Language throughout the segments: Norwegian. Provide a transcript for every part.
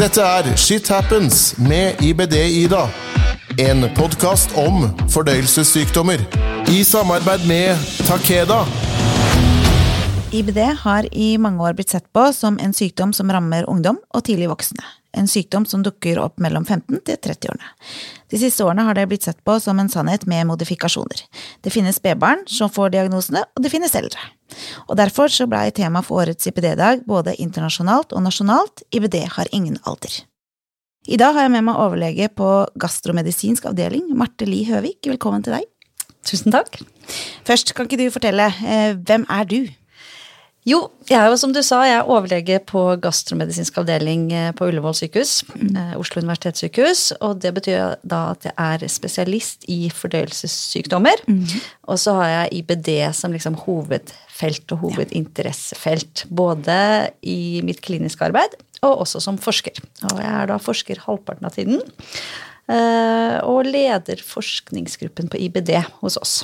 Dette er Shit Happens med IBD-Ida. En podkast om fordøyelsessykdommer. I samarbeid med Takeda. IBD har i mange år blitt sett på som en sykdom som rammer ungdom og tidlig voksne. En sykdom som dukker opp mellom 15 til 30-årene. De siste årene har det blitt sett på som en sannhet med modifikasjoner. Det finnes spedbarn som får diagnosene, og det finnes eldre. Og Derfor så blei tema for årets IBD-dag både internasjonalt og nasjonalt IBD har ingen alder. I dag har jeg med meg overlege på gastromedisinsk avdeling, Marte Li Høvik. Velkommen til deg. Tusen takk. Først, kan ikke du fortelle, eh, hvem er du? Jo, jeg er jo som du sa, jeg er overlege på gastromedisinsk avdeling eh, på Ullevål sykehus. Mm. Oslo universitetssykehus. Og det betyr da at jeg er spesialist i fordøyelsessykdommer. Og så har jeg IBD som liksom hovedfelt og hovedinteressefelt. Både i mitt kliniske arbeid og også som forsker. Og jeg er da forsker halvparten av tiden. eh, Og leder forskningsgruppen på IBD hos oss.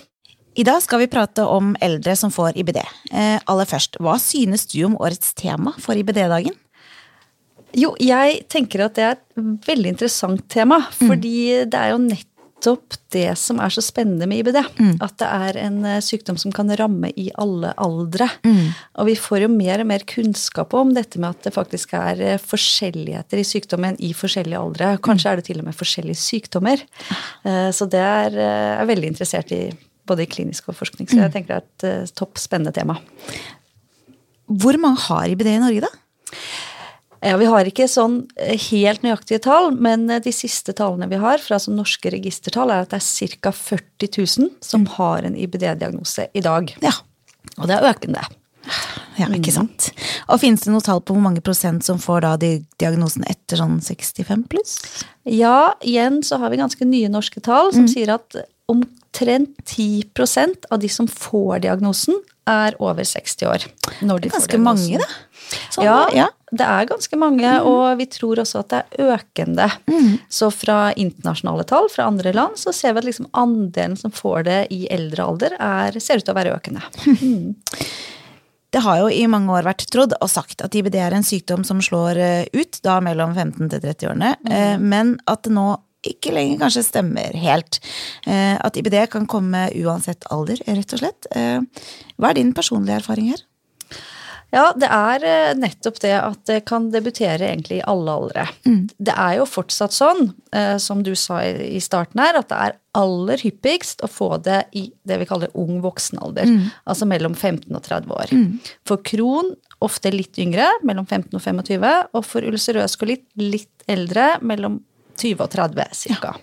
I dag skal vi prate om eldre som får IBD. Eh, aller først, hva synes du om årets tema for IBD-dagen? Jo, jeg tenker at det er et veldig interessant tema. Fordi det er jo nettopp det som er så spennende med IBD. At det er en eh, sykdom som kan ramme i alle aldre. Og vi får jo mer og mer kunnskap om dette med at det faktisk er eh, forskjelligheter i sykdommen i forskjellige aldre. Kanskje er det til og med forskjellige sykdommer. Eh, Så det er er veldig interessert i både i klinisk og forskning. Så jeg tenker det er et eh, topp spennende tema. Hvor mange har IBD i Norge, da? Ja, Vi har ikke sånn eh, helt nøyaktige tall, men eh, de siste tallene vi har fra sånn norske registertall, er at det er ca. 40 000 som har en IBD-diagnose i dag. Ja. Og det er økende. Ja, ikke sant. Og finnes det noe tall på hvor mange prosent som får da di- diagnosen etter sånn 65 pluss? Ja, igjen så har vi ganske nye norske tall som sier at omtrent 10% av de som får diagnosen, er over 60 år. Når de får Ganske mange, da. Sånn, ja, ja. det er ganske mange, og vi tror også at det er økende. Så fra internasjonale tall fra andre land så ser vi at liksom andelen som får det i eldre alder, er, ser ut til å være økende. Det har jo i mange år vært trodd og sagt at IBD er en sykdom som slår eh, ut da mellom 15 til 30-årene, eh, men at det nå ikke lenger kanskje stemmer helt. Eh, At IBD kan komme uansett alder, rett og slett. Eh, Hva er din personlige erfaring her? Ja, det er eh, nettopp det at det kan debutere egentlig i alle aldre. Det er jo fortsatt sånn, som du sa i starten her, at det er aller hyppigst å få det i det vi kaller ung voksen alder. Mm. Altså mellom 15 og 30 år. For kron ofte litt yngre, mellom 15 og 25, og for ulcerøs kolitt litt eldre, mellom 20 og 30 cirka.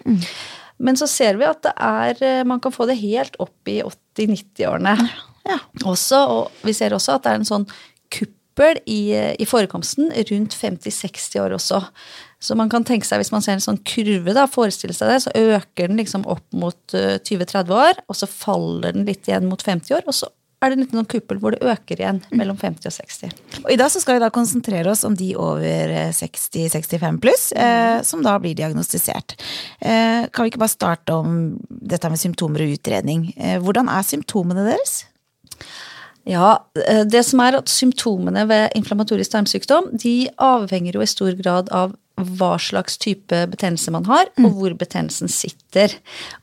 Men så ser vi at det er, eh, man kan få det helt opp i 80-90-årene Ja. også, og vi ser også at det er en sånn kuppel i, i forekomsten rundt 50-60 år også. Så man kan tenke seg, hvis man ser en sånn kurve, da, forestille seg det, så øker den liksom opp mot eh, 20-30 år, og så faller den litt igjen mot 50 år, og så er det en liten kuppel hvor det øker igjen mellom 50 og 60. Og I dag så skal vi da konsentrere oss om de over eh, 60-65 pluss, eh, som da blir diagnostisert. Eh, kan vi ikke bare starte om dette med symptomer og utredning? Eh, hvordan er symptomene deres? Ja, eh, det som er at symptomene ved inflammatorisk tarmsykdom, de avhenger jo i stor grad av hva slags type betennelse man har, og hvor betennelsen sitter.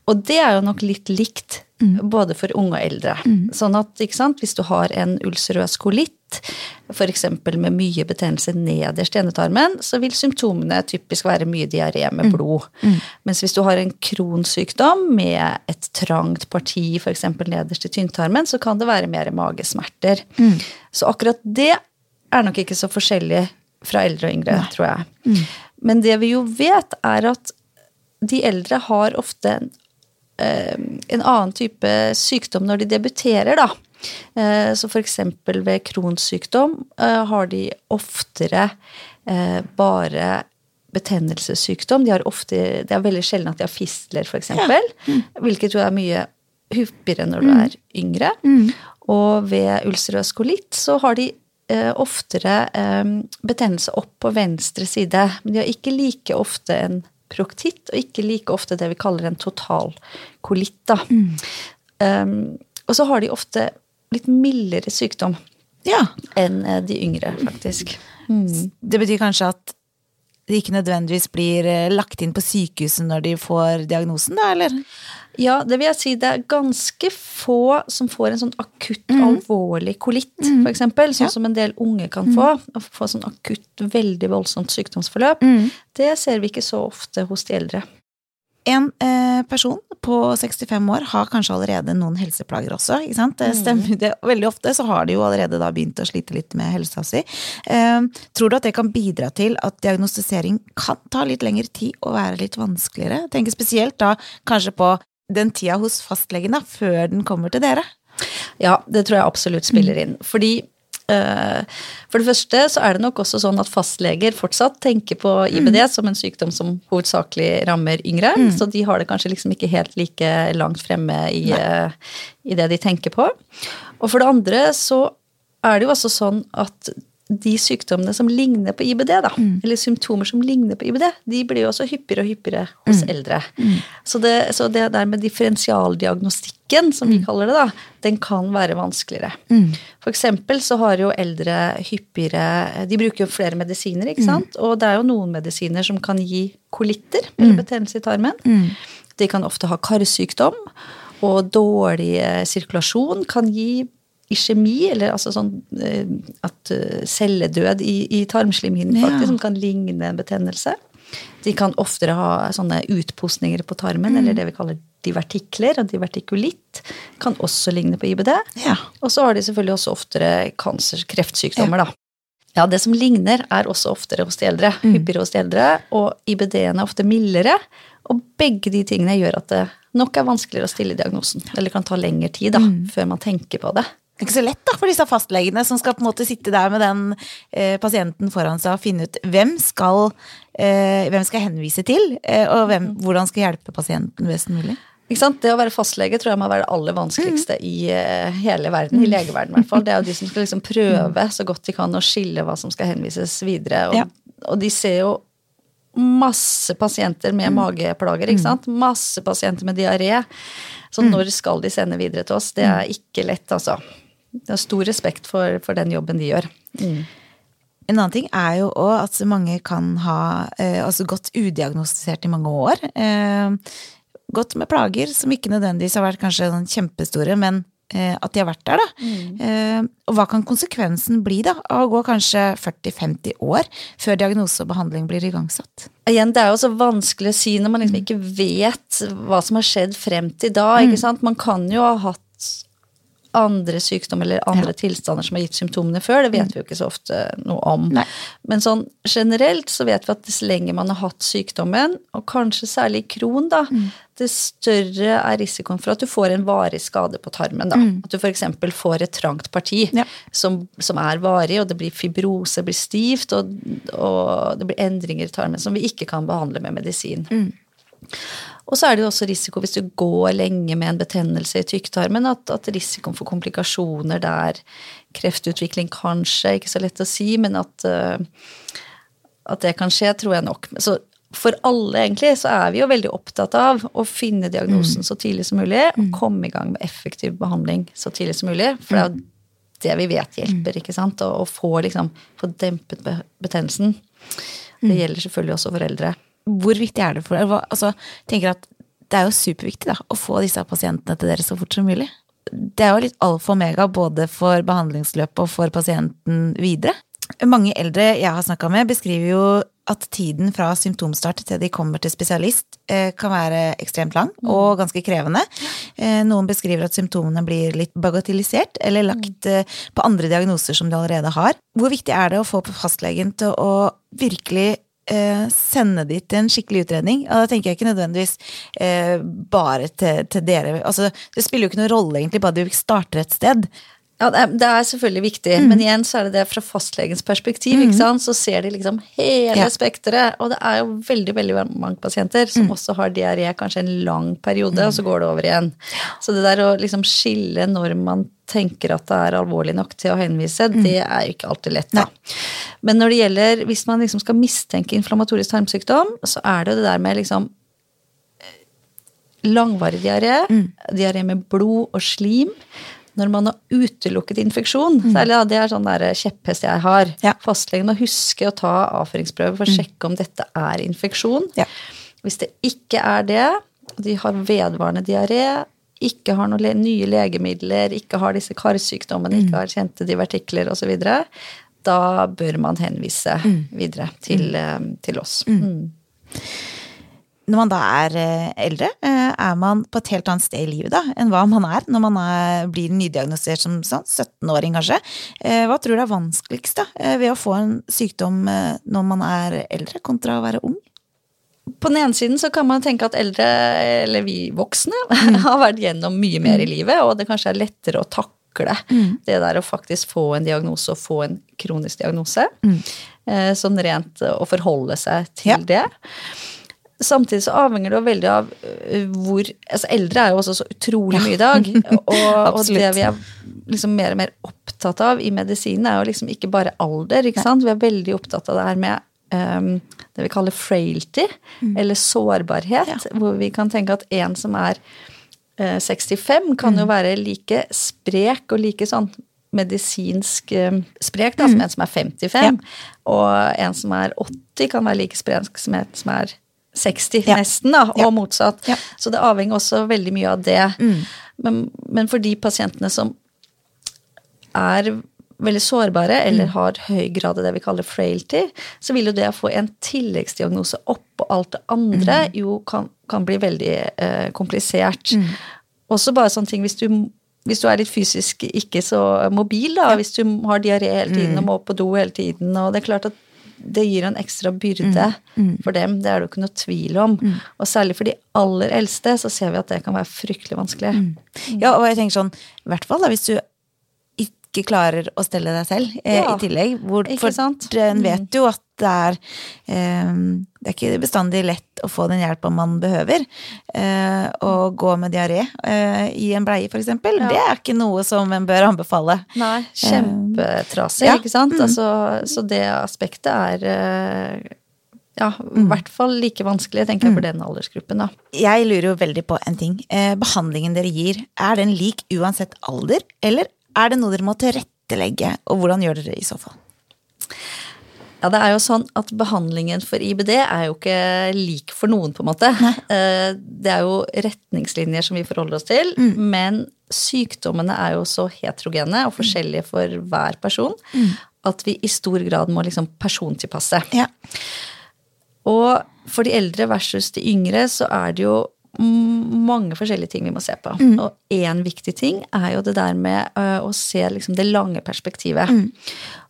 Og det er jo nok litt likt både for unge og eldre. Sånn at, sant, hvis du har en ulcerøs kolitt, f.eks. med mye betennelse nederst i endetarmen, så vil symptomene typisk være mye diaré med blod. Mens hvis du har en kronsykdom med et trangt parti, f.eks. nederst i tynntarmen, så kan det være mer magesmerter. Så akkurat det er nok ikke så forskjellig fra eldre og yngre, tror jeg. Men det vi jo vet, er at de eldre har ofte en, en annen type sykdom når de debuterer, da. Eh, Så eksempel ved kronsykdom eh, har de oftere eh, bare betennelsessykdom. De har ofte, det er veldig sjelden at de har fistler, f.eks., hvilket jo er mye hyppigere når du er yngre. Og ved ulcerøs kolitt så har de eh, oftere eh, betennelse opp på venstre side. Men de har ikke like ofte en proktitt, og ikke like ofte det vi kaller en totalkolitt. da. Um, og så har de ofte litt mildere sykdom Ja. enn eh, de yngre, faktisk. Det betyr kanskje at de ikke nødvendigvis blir eh, lagt inn på sykehuset når de får diagnosen, da, eller? Ja, det vil jeg si. Det er ganske få som får en sånn akutt, alvorlig kolitt, Mm. for eksempel. Sånn Ja. som en del unge kan få. Å få sånn akutt, veldig voldsomt sykdomsforløp. Mm. Det ser vi ikke så ofte hos de eldre. En eh, person på 65 år har kanskje allerede noen helseplager også, ikke sant? Det stemmer det. Veldig ofte så har de jo allerede da begynt å slite litt med helsa si. Eh, tror du at det kan bidra til at diagnostisering kan ta litt lengre tid og være litt vanskeligere? Jeg tenker spesielt da kanskje på den tida hos fastlegen da, før den kommer til dere. Ja, det tror jeg absolutt spiller inn. Fordi for det første så er det nok også sånn at fastleger fortsatt tenker på IBD som en sykdom som hovedsakelig rammer yngre. Så de har det kanskje liksom ikke helt like langt fremme i, eh, i det de tenker på. Og for det andre så er det jo også sånn at de sykdommene som ligner på IBD, da, eller symptomer som ligner på IBD, de blir jo også hyppigere og hyppigere hos eldre. Så, det, så det der med differensialdiagnostikken, som vi kaller det, da, den kan være vanskeligere. For eksempel så har jo eldre hyppigere De bruker jo flere medisiner, ikke sant? Og det er jo noen medisiner som kan gi kolitter, eller betennelse i tarmen. De kan ofte ha karsykdom, og dårlig eh, sirkulasjon kan gi iskjemi, eller altså sånn eh, at eh, celledød i, i tarmslimhinnen Ja. som kan ligne en betennelse. De kan oftere ha sånne utposninger på tarmen, eller det vi kaller divertikler, og divertikulitt kan også ligne på IBD. Ja. Og så har de selvfølgelig også oftere kanser, kreftsykdommer, da. Ja, det som ligner, er også oftere hos de eldre. Hyppigere hos de eldre, og IBD-en er ofte mildere. Og begge de tingene gjør at det nok er vanskeligere å stille diagnosen. Eller kan ta lengre tid da, før man tenker på det. Det er ikke så lett da for disse fastlegene som skal på en måte sitte der med den eh, pasienten foran seg og finne ut hvem skal, eh, hvem skal henvise til, eh, og hvem, hvordan skal hjelpe pasienten best mulig. Ikke sant? Det å være fastlege tror jeg må være det aller vanskeligste i eh, hele verden. I legeverdenen, i hvert fall. Det er jo de som skal liksom prøve så godt de kan å skille hva som skal henvises videre. Og, Ja. og de ser jo masse pasienter med mageplager, ikke sant. Masse pasienter med diaré. Så når skal de sende videre til oss? Det er ikke lett, altså. Det er stor respekt for, for den jobben de gjør. En annen ting er jo òg at mange kan ha eh, altså gått udiagnostisert i mange år. Eh, gått med plager som ikke nødvendigvis har vært kanskje sånn kjempestore, men eh, at de har vært der, da. Eh, og hva kan konsekvensen bli da, av å gå kanskje 40-50 år før diagnose og behandling blir igangsatt? Igjen, det er jo så vanskelig å si når man liksom ikke vet hva som har skjedd frem til da. ikke sant? Man kan jo ha hatt andre sykdommer eller andre tilstander som har gitt symptomene før. Det vet vi jo ikke så ofte noe om. Nei. Men sånn generelt så vet vi at dess lenger man har hatt sykdommen, og kanskje særlig kron, da, dess større er risikoen for at du får en varig skade på tarmen. da. At du f.eks. får et trangt parti Ja. som, som er varig, og det blir fibrose, det blir stivt, og, og det blir endringer i tarmen som vi ikke kan behandle med medisin. Og så er det jo også risiko hvis du går lenge med en betennelse i tykktarmen, at, at risikoen for komplikasjoner der, kreftutvikling kanskje, ikke så lett å si, men at, eh, at det kan skje, tror jeg nok. Så for alle, egentlig, så er vi jo veldig opptatt av å finne diagnosen så tidlig som mulig, og komme i gang med effektiv behandling så tidlig som mulig. For det er jo det vi vet hjelper, ikke sant? Å, få, liksom, få dempet betennelsen. Det gjelder selvfølgelig også for eldre. Hvor viktig er det for deg? Altså, tenker at det er jo superviktig da, å få disse pasientene til dere så fort som mulig. Det er jo litt alfa og omega både for behandlingsløpet og for pasienten videre. Mange eldre jeg har snakka med, beskriver jo at tiden fra symptomstart til de kommer til spesialist eh, kan være ekstremt lang og ganske krevende. Eh, Noen beskriver at symptomene blir litt bagatellisert eller lagt eh, på andre diagnoser som de allerede har. Hvor viktig er det å få fastlegen til å virkelig eh, sende de til en skikkelig utredning. Og da tenker jeg ikke nødvendigvis eh, bare til, til dere. Altså, det spiller jo ikke noen rolle egentlig, bare du starter et sted. Ja, det er, selvfølgelig viktig, men igjen så er det det fra fastlegens perspektiv. ikke sant? Så ser de liksom hele Ja. spekteret. Og det er jo veldig veldig mange pasienter som også har diaré kanskje en lang periode, og så går det over igjen. Så det der å liksom skille når man tenker at det er alvorlig nok til å henvise, det er jo ikke alltid lett. da. Men når det gjelder, hvis man liksom skal mistenke inflammatorisk tarmsykdom, så er det jo det der med liksom langvarig diaré, diaré med blod og slim. Når man har utelukket infeksjon, særlig ja, det er sånn der kjepphest jeg har. Ja. Fastlegen må huske å ta avføringsprøve for å sjekke om dette er infeksjon. Ja. Hvis det ikke er det, de har vedvarende diaré, ikke har noen le nye legemidler, ikke har disse karsykdommene, ikke har kjente divertikler osv., da bør man henvise videre til, eh, til oss. Mm. Når man da er eh, eldre, eh, er man på et helt annet sted i livet da, enn hva man er når man er, blir nydiagnosert som sånn, 17-åring, kanskje. Eh, Hva tror du er vanskeligst da, ved å få en sykdom når man er eldre, kontra å være ung? På den ene siden så kan man tenke at eldre, eller vi voksne, har vært gjennom mye mer i livet, og det kanskje er lettere å takle det der å faktisk få en diagnose og få en kronisk diagnose. Eh, sånn rent å forholde seg til Ja. det. Samtidig så avhenger det jo veldig av øh, hvor altså Eldre er jo også så utrolig mye i dag. Og, og det vi er liksom mer og mer opptatt av i medisinen, er jo liksom ikke bare alder. ikke sant? Vi er veldig opptatt av det her med um, det vi kaller frailty, eller sårbarhet. Hvor vi kan tenke at en som er uh, 65, kan jo være like sprek og like sånn medisinsk øh, sprek da, som en som er 55. Og en som er 80, kan være like sprek som en som er 60, Ja. nesten, da, og Ja. motsatt. Ja. Så det avhenger også veldig mye av det. Men, men for de pasientene som er veldig sårbare eller har høy grad av det vi kaller frailty, så vil jo det å få en tilleggsdiagnose oppå alt det andre jo kan, kan bli veldig eh, komplisert. Også bare sånne ting hvis du, hvis du er litt fysisk ikke så mobil, da, hvis du har diaré hele tiden og må på do hele tiden, og det er klart at det gir en ekstra byrde for dem, det er det jo ikke noe tvil om. Og særlig for de aller eldste så ser vi at det kan være fryktelig vanskelig. Ja, og jeg tenker sånn, i hvert fall da, hvis du ikke klarer å stelle deg selv eh, Ja, i tillegg. Hvor, for en vet jo at det er eh, Det er ikke bestandig lett å få den hjelpa man behøver. Eh, å gå med diaré eh, i en bleie, for eksempel, det er ikke noe som en bør anbefale. Nei, kjempetrasig, ja. ikke sant? Altså, så det aspektet er eh, ja, i hvert fall like vanskelig, tenker jeg, for den aldersgruppen. da. Jeg lurer jo veldig på en ting. Eh, behandlingen dere gir, er den lik uansett alder, eller er det noe dere må tilrettelegge, og hvordan gjør dere det i så fall? Ja, det er jo sånn at behandlingen for IBD er jo ikke lik for noen, på en måte. Nei. Det er jo retningslinjer som vi forholder oss til, men sykdommene er jo så heterogene og forskjellige for hver person at vi i stor grad må liksom persontilpasse. Ja. Og for de eldre versus de yngre så er det jo mm, mange forskjellige ting vi må se på. Og én viktig ting er jo det der med å se liksom det lange perspektivet.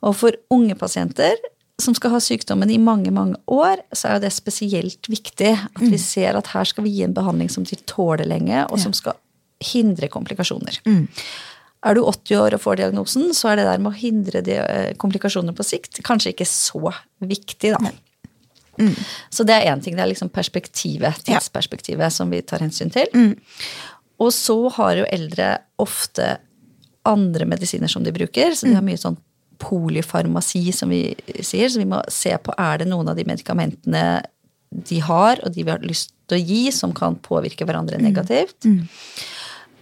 Og for unge pasienter som skal ha sykdommen i mange, mange år, så er jo det spesielt viktig. At vi ser at her skal vi gi en behandling som de tåler lenge, og som skal hindre komplikasjoner. Er du 80 år og får diagnosen, så er det der med å hindre de, eh, komplikasjoner på sikt kanskje ikke så viktig, da. Så det er én ting. Det er liksom perspektivet, tidsperspektivet som vi tar hensyn til. Og så har jo eldre ofte andre medisiner som de bruker, så de har mye sånn polyfarmasi, som vi sier. Så vi må se på er det noen av de medikamentene de har, og de vi har lyst til å gi, som kan påvirke hverandre negativt.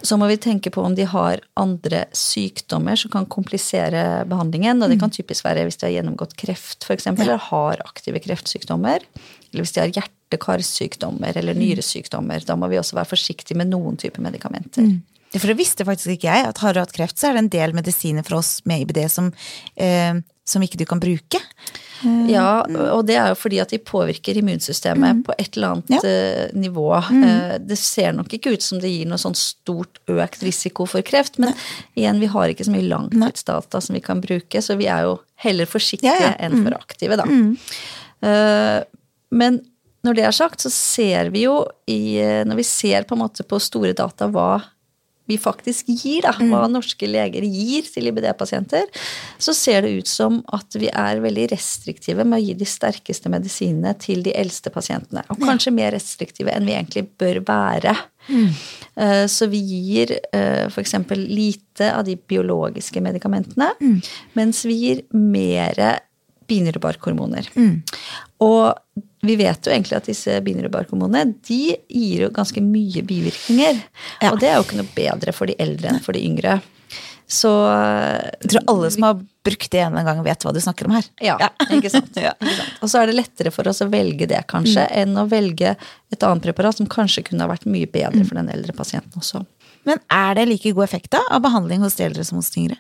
Så må vi tenke på om de har andre sykdommer som kan komplisere behandlingen. Og det kan typisk være hvis de har gjennomgått kreft, f.eks., eller har aktive kreftsykdommer. Eller hvis de har hjerte-karsykdommer eller nyresykdommer. Da må vi også være forsiktige med noen typer medikamenter. For det visste faktisk ikke jeg, at har du hatt kreft, så er det en del medisiner for oss med IBD som, eh, som ikke du kan bruke. Ja, og det er jo fordi at de påvirker immunsystemet på et eller annet Ja. eh, nivå. Mm. Det ser nok ikke ut som det gir noe sånn stort økt risiko for kreft, men igjen, vi har ikke så mye langtidsdata som vi kan bruke, så vi er jo heller forsiktige Ja, ja. enn for aktive, da. Eh, Men når det er sagt, så ser vi jo i eh, Når vi ser på en måte på store data hva vi faktisk gir, da, hva norske leger gir til IBD-pasienter, så ser det ut som at vi er veldig restriktive med å gi de sterkeste medisinene til de eldste pasientene. Og kanskje mer restriktive enn vi egentlig bør være. Mm. Så vi gir f.eks. lite av de biologiske medikamentene, mens vi gir mer binyrbarkhormoner. Og vi vet jo egentlig at disse binyrbarkhormonene de gir jo ganske mye bivirkninger. Ja. Og det er jo ikke noe bedre for de eldre enn for de yngre. Så Jeg tror alle som har brukt det en gang, vet hva du snakker om her. ja, ikke sant. Ja. Ikke sant? Og så er det lettere for oss å velge det, kanskje, enn å velge et annet preparat som kanskje kunne ha vært mye bedre for den eldre pasienten også. Men er det like god effekt da av behandling hos de eldre som hos de yngre?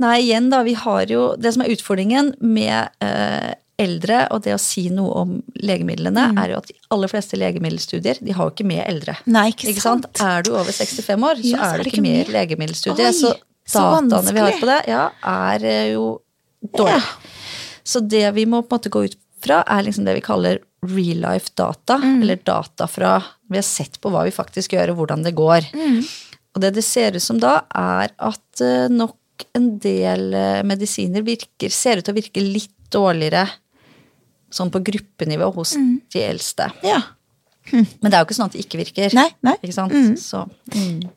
Nei, igjen da, vi har jo Det som er utfordringen med eh, eldre og det å si noe om legemidlene, er jo at de aller fleste legemiddelstudier de har jo ikke med eldre. Nei, ikke sant? Er du over 65 år, så Ja, er det ikke med i legemiddelstudiet. Så så dataene vi har på det, ja, er eh, jo dårlige. Så det vi må på en måte gå ut fra, er liksom det vi kaller real life data. Mm. Eller data fra Vi har sett på hva vi faktisk gjør, og hvordan det går. Mm. Og det det ser ut som da, er at eh, nok en del eh, medisiner virker, ser ut til å virke litt dårligere sånn på gruppenivå hos Mm. de eldste. Ja. Men det er jo ikke sånn at det ikke virker. Nei, nei. Ikke sant? Mm. Så, mm.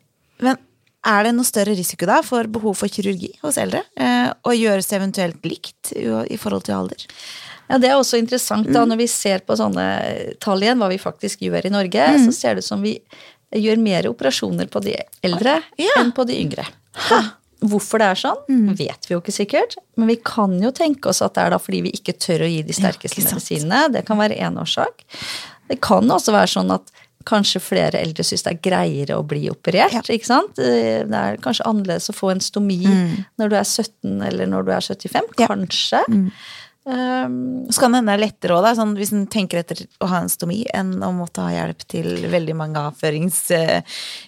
Men er det noe større risiko da for behov for kirurgi hos eldre? Eh, og gjøres det eventuelt likt i forhold til alder? Ja, Det er også interessant Mm. da, når vi ser på sånne tall igjen, hva vi faktisk gjør i Norge, Mm. så ser det ut som vi gjør mer operasjoner på de eldre Ja. enn på de yngre. Hvorfor det er sånn, Mm. vet vi jo ikke sikkert. Men vi kan jo tenke oss at det er da fordi vi ikke tør å gi de sterkeste ja, medisinene. Det kan være én årsak. Det kan også være sånn at kanskje flere eldre syns det er greiere å bli operert. Ja. ikke sant? Eh, Det er kanskje annerledes å få en stomi når du er 17 eller når du er 75. Mm. Ja. Kanskje. Um, Så kan det hende det er lettere da, sånn, hvis en tenker etter å ha en stomi, enn å måtte ha hjelp til veldig mange avførings... Uh,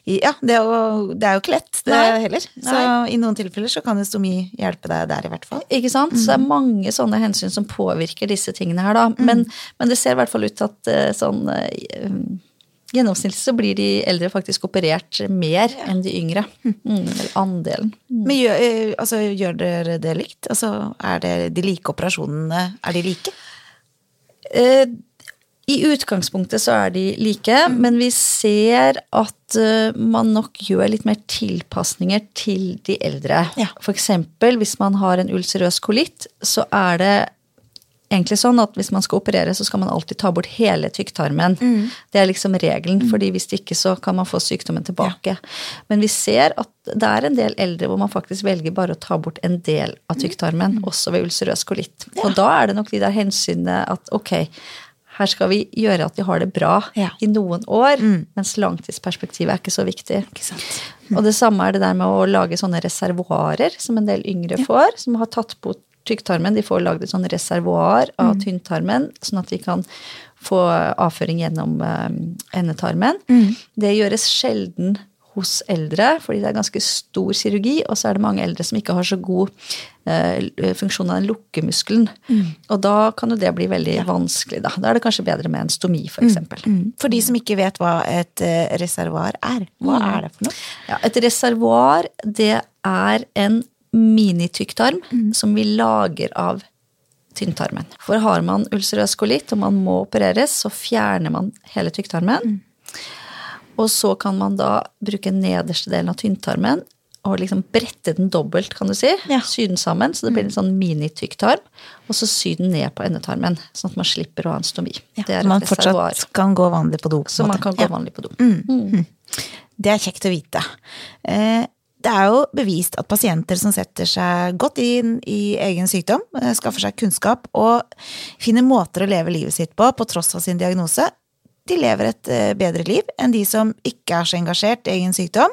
i- ja, det er, jo, det er jo ikke lett, det Nei. heller. Så Nei. i noen tilfeller så kan jo stomi hjelpe deg der, i hvert fall. Ikke sant? Så det er mange sånne hensyn som påvirker disse tingene her, da. Men, men det ser i hvert fall ut til at eh, sånn eh, Gjennomsnittlig så blir de eldre faktisk operert mer enn de yngre. Mm, eller andelen. Men gjør, eh, altså, gjør dere det likt? Altså, er det de like operasjonene, er de like? Eh, I utgangspunktet så er de like, men vi ser at uh, man nok gjør litt mer tilpasninger til de eldre. Ja. For eksempel hvis man har en ulcerøs kolitt, så er det egentlig sånn at hvis man skal operere, så skal man alltid ta bort hele tykktarmen. Det er liksom regelen, fordi hvis ikke så kan man få sykdommen tilbake. Men vi ser at det er en del eldre hvor man faktisk velger bare å ta bort en del av tykktarmen, også ved ulcerøs kolitt. Og da er det nok de der hensynene at ok, her skal vi gjøre at de har det bra Ja. i noen år, mens langtidsperspektivet er ikke så viktig. sant. Og det samme er det der med å lage sånne reservoarer, som en del yngre får, som har tatt bort tykktarmen. De får lagd et sånn reservoar av tynntarmen, sånn at de kan få avføring gjennom endetarmen. endetarmen. Det gjøres sjelden hos eldre, fordi det er ganske stor kirurgi, og så er det mange eldre som ikke har så god eh, funksjon av den lukkemuskelen. Og da kan jo det bli veldig vanskelig, da. Da er det kanskje bedre med en stomi, for eksempel. For de som ikke vet hva et eh, reservoar er, hva er det for noe? Ja, et reservoar, det er en minitykktarm som vi lager av tynntarmen. For har man ulcerøs kolitt og man må opereres, så fjerner man hele tykktarmen. Og så kan man da bruke nederste delen av tynntarmen og liksom brette den dobbelt, kan du si. Ja. Sy den sammen, så det blir en sånn minitykktarm. Og så sy den ned på endetarmen, sånn at man slipper å ha en stomi. Ja, det så man fortsatt kan gå vanlig på do. på Så man kan gå Ja. vanlig på do. Det er kjekt å vite. Eh, Det er jo bevist at pasienter som setter seg godt inn i egen sykdom, eh, skaffer seg kunnskap og finner måter å leve livet sitt på på tross av sin diagnose, de lever et eh, bedre liv enn de som ikke er så engasjert i egen sykdom.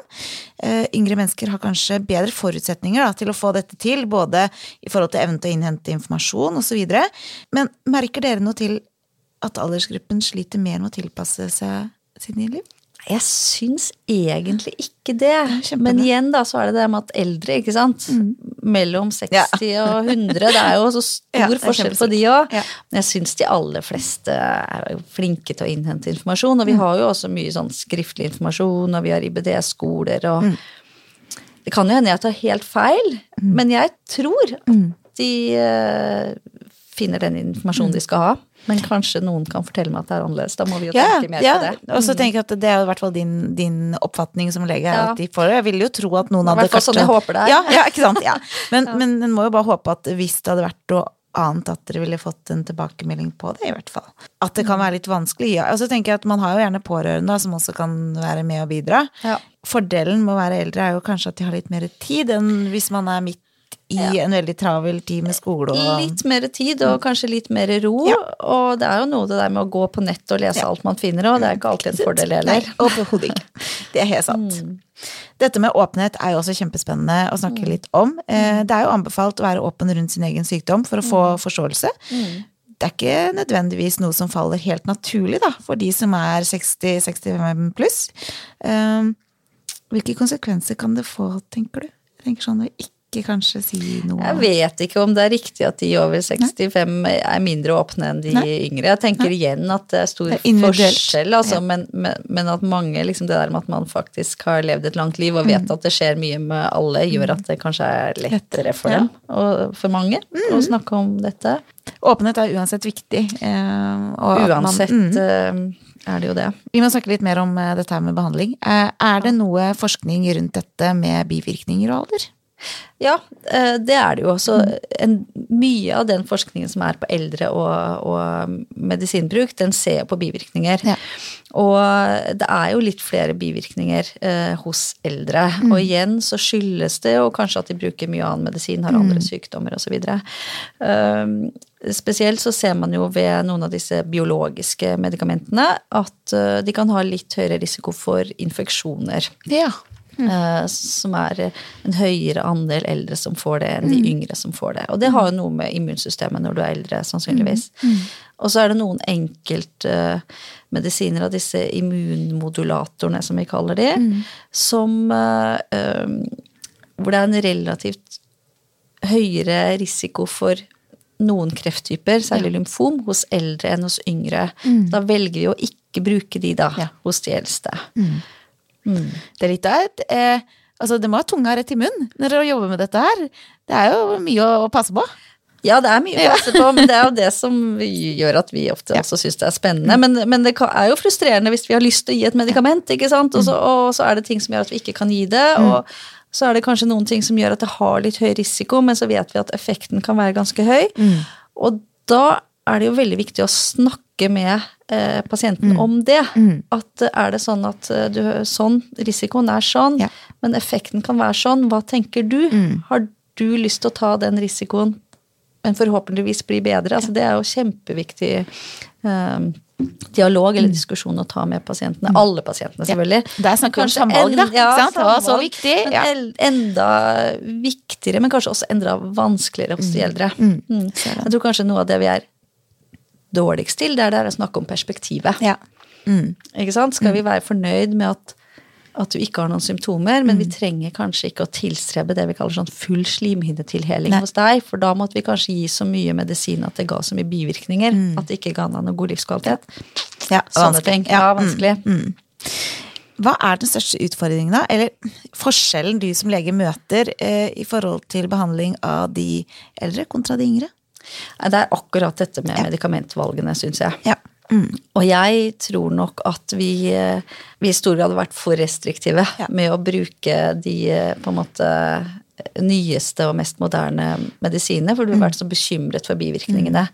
Eh, Yngre mennesker har kanskje bedre forutsetninger da, til å få dette til, både i forhold til evnen til å innhente informasjon osv. Men merker dere noe til at aldersgruppen sliter mer med å tilpasse seg sitt nye liv? Jeg syns egentlig ikke det. kjempebra. Men igjen da, så er det det med at eldre, ikke sant. Mellom 60 og 100. Det er jo så stor Ja, forskjell på de òg. Ja. Men jeg syns de aller fleste er flinke til å innhente informasjon. Og vi har jo også mye sånn skriftlig informasjon, og vi har IBD-skoler og Det kan jo hende jeg tar helt feil, men jeg tror at de uh, finner den informasjonen de skal ha. Men kanskje noen kan fortelle meg at det er annerledes. Da må vi jo Ja, tenke mer ja. på det. Og så tenker jeg at det er i hvert fall din, din oppfatning som lege. Ja. At de får, jeg vil jo tro at noen hadde fall sånn jeg håper det er. Ja, ja, ikke sant? Ja. Men, men en må jo bare håpe at hvis det hadde vært noe annet at dere ville fått en tilbakemelding på det, i hvert fall. At det kan være litt vanskelig. Ja. Og så tenker jeg at man har jo gjerne pårørende som også kan være med og bidra. Ja. Fordelen med å være eldre er jo kanskje at de har litt mer tid enn hvis man er midt i Ja. en veldig travel tid med skole og Litt mer tid og kanskje litt mer ro. Ja. Og det er jo noe det der med å gå på nett og lese Ja. alt man finner, og det er ikke alltid en fordel heller. overhodet ikke. Det er helt sant. Dette med åpenhet er jo også kjempespennende å snakke litt om. Eh, Det er jo anbefalt å være åpen rundt sin egen sykdom for å få forståelse. Det er ikke nødvendigvis noe som faller helt naturlig da, for de som er 60-65 pluss. Um, Hvilke konsekvenser kan det få, tenker du? Jeg tenker sånn å ikke kanskje si noe Jeg vet ikke om det er riktig at de over 65 er mindre åpne enn de Nei. yngre. Jeg tenker igjen at det er stor Det er forskjell, altså, Ja. men, men, men at mange, liksom det der med at man faktisk har levd et langt liv og Mm. vet at det skjer mye med alle, gjør at det kanskje er lettere for Ja. dem, og for mange, Mm. å snakke om dette. Åpenhet er uansett viktig. eh, og at man- Uansett Mm. eh, er det jo det. Vi må snakke litt mer om eh, dette her med behandling. Eh, Er det noe forskning rundt dette med bivirkninger og alder? Ja, eh, det er det jo. Så Mm. en, mye av den forskningen som er på eldre og, og medisinbruk, den ser på bivirkninger. Ja. Og det er jo litt flere bivirkninger eh, hos eldre. Mm. Og igjen så skyldes det jo kanskje at de bruker mye annen medisin, har Mm. andre sykdommer osv. Um, spesielt så ser man jo ved noen av disse biologiske medikamentene at uh, de kan ha litt høyere risiko for infeksjoner. Ja. Eh, som er en høyere andel eldre som får det, enn de yngre som får det. Og det har jo noe med immunsystemet når du er eldre, sannsynligvis. Og så er det noen enkeltmedisiner av disse immunmodulatorene, som vi kaller de, som uh, um, Hvor det er en relativt høyere risiko for noen krefttyper, særlig lymfom, hos eldre enn hos yngre. Da velger vi å ikke bruke de da, Ja. hos de eldste. Det er litt av et eh, Altså, det må ha tunga rett i munnen når dere jobber med dette her. Det er jo mye å, å passe på. Ja, det er mye å passe på, men det er jo det som gjør at vi ofte også syns det er spennende. Men, men det er jo frustrerende hvis vi har lyst til å gi et medikament, ikke sant? Og så, og så er det ting som gjør at vi ikke kan gi det. Og så er det kanskje noen ting som gjør at det har litt høy risiko, men så vet vi at effekten kan være ganske høy. Og da er det jo veldig viktig å snakke med eh, pasienten om det. At eh, er det sånn at eh, du, sånn, risikoen er sånn, Ja. men effekten kan være sånn. Hva tenker du? Har du lyst til å ta den risikoen, men forhåpentligvis bli bedre? Altså, det er jo kjempeviktig eh, dialog eller diskusjon å ta med pasientene. Alle pasientene, selvfølgelig. Det er snakk om Kanskje samvalg, da, ja, sant? Det var så samvalg, viktig, ja. enda viktigere, men kanskje også enda vanskeligere hos de eldre. Mm. Jeg tror kanskje noe av det vi er dårligst til, det er det er å snakke om perspektivet. Ja. Mm. Ikke sant? Skal vi være fornøyd med at, at du ikke har noen symptomer, men vi trenger kanskje ikke å tilstrebe det vi kaller sånn full slimhinnetilheling hos deg, for da måtte vi kanskje gi så mye medisin at det ga så mye bivirkninger at det ikke ga deg noe god livskvalitet. ja Sånne vanskelig. ting. Ja, mm. vanskelig. Hva er den største utfordringen, da? Eller forskjellen du som lege møter eh, i forhold til behandling av de eldre kontra de yngre? Det er akkurat dette med medikamentvalgene, syns jeg. Ja. Mm. Og jeg tror nok at vi, eh, vi i stor grad har vært for restriktive Ja. med å bruke de eh, på en måte nyeste og mest moderne medisinene, for du har vært så bekymret for bivirkningene.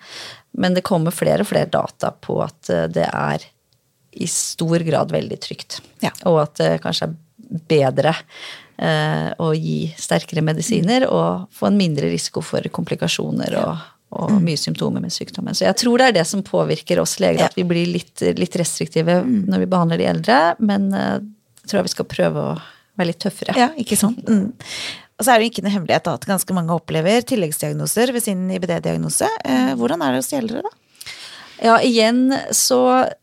Men det kommer flere og flere data på at eh, det er i stor grad veldig trygt. Ja. Og at det kanskje er bedre eh, å gi sterkere medisiner og få en mindre risiko for komplikasjoner og, og mye symptomer med sykdommen. Så jeg tror det er det som påvirker oss leger, at vi blir litt, litt restriktive når vi behandler de eldre. Men eh, jeg tror vi skal prøve å være litt tøffere. Ja, ikke sant? Mm. Og så er det jo ikke noe hemmelighet at ganske mange opplever tilleggsdiagnoser ved sin IBD-diagnose. Eh, hvordan er det hos de eldre, da? Ja, igjen så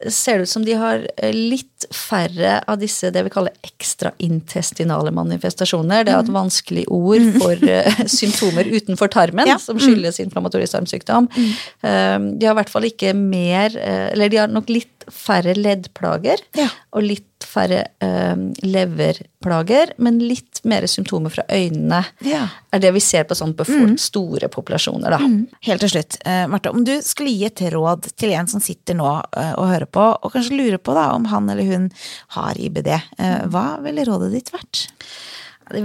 ser det ut som de har eh, litt færre av disse det vi kaller ekstraintestinale manifestasjoner. Det er et vanskelig ord for eh, symptomer utenfor tarmen Ja. som skyldes inflammatorisk tarmsykdom. Eh, De har i hvert fall ikke mer Eller de har nok litt færre leddplager Ja. og litt færre eh, leverplager, men litt mer symptomer fra øynene. Ja. er det vi ser på sånn mm. store populasjoner, da. Helt til slutt, eh, Marte, om du skulle gi et råd til en som sitter nå eh, og hører på, og kanskje lurer på da om han eller hun har IBD, eh, hva ville rådet ditt vært? Det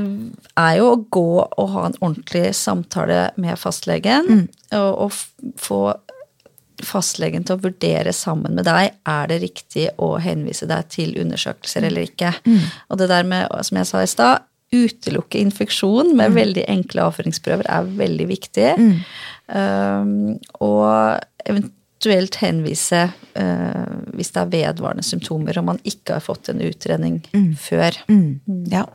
er jo å gå og ha en ordentlig samtale med fastlegen, og, og få fastlegen til å vurdere sammen med deg er det riktig å henvise deg til undersøkelser eller ikke. Og det der med, som jeg sa i stad, utelukke infeksjon med veldig enkle avføringsprøver er veldig viktig. Um, og eventuelt henvise uh, hvis det er vedvarende symptomer og man ikke har fått en utredning før. Ja.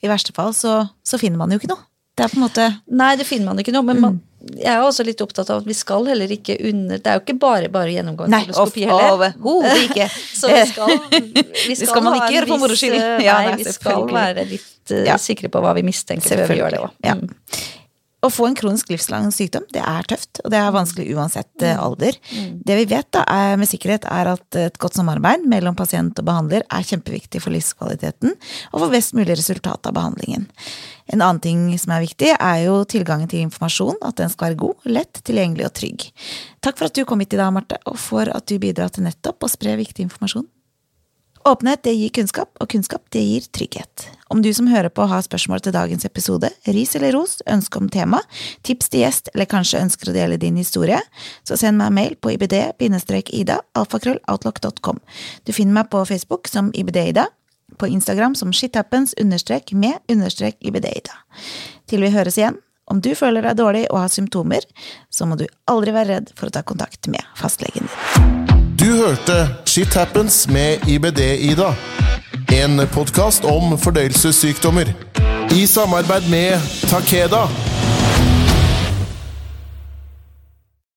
I verste fall så, så finner man jo ikke noe. Det er på en måte Nei, det finner man ikke noe, men man, jeg er også litt opptatt av at vi skal heller ikke under Det er jo ikke bare bare gjennomgå en koloskopi heller. overhodet ikke. Så vi skal, vi Det skal man ikke gjøre for moro skyld. eh, Ja, nei, vi skal være litt uh, Ja. sikre på hva vi mistenker før vi gjør det òg. Ja. Å få en kronisk livslang sykdom, det er tøft, og det er vanskelig uansett mm. alder. Det vi vet da, er, med sikkerhet, er at et godt samarbeid mellom pasient og behandler er kjempeviktig for livskvaliteten og for best mulig resultat av behandlingen. En annen ting som er viktig, er jo tilgangen til informasjon, at den skal være god, lett, tilgjengelig og trygg. Takk for at du kom hit i dag, Marte, og for at du bidrar til nettopp å spre viktig informasjon. Åpenhet det gir kunnskap, og kunnskap det gir trygghet. Om du som hører på har spørsmål til dagens episode, ris eller ros, ønske om tema, tips til gjest eller kanskje ønsker å dele din historie, så send meg mail på ibd-ida alfakrølloutlock.com. Du finner meg på Facebook som ibd-ida, på Instagram som shithappens understrek med understrek ibd-ida. Til vi høres igjen, om du føler deg dårlig og har symptomer, så må du aldri være redd for å ta kontakt med fastlegen din. Du hørte Shit Happens med IBD-Ida. En podkast om fordøyelsessykdommer. I samarbeid med Takeda.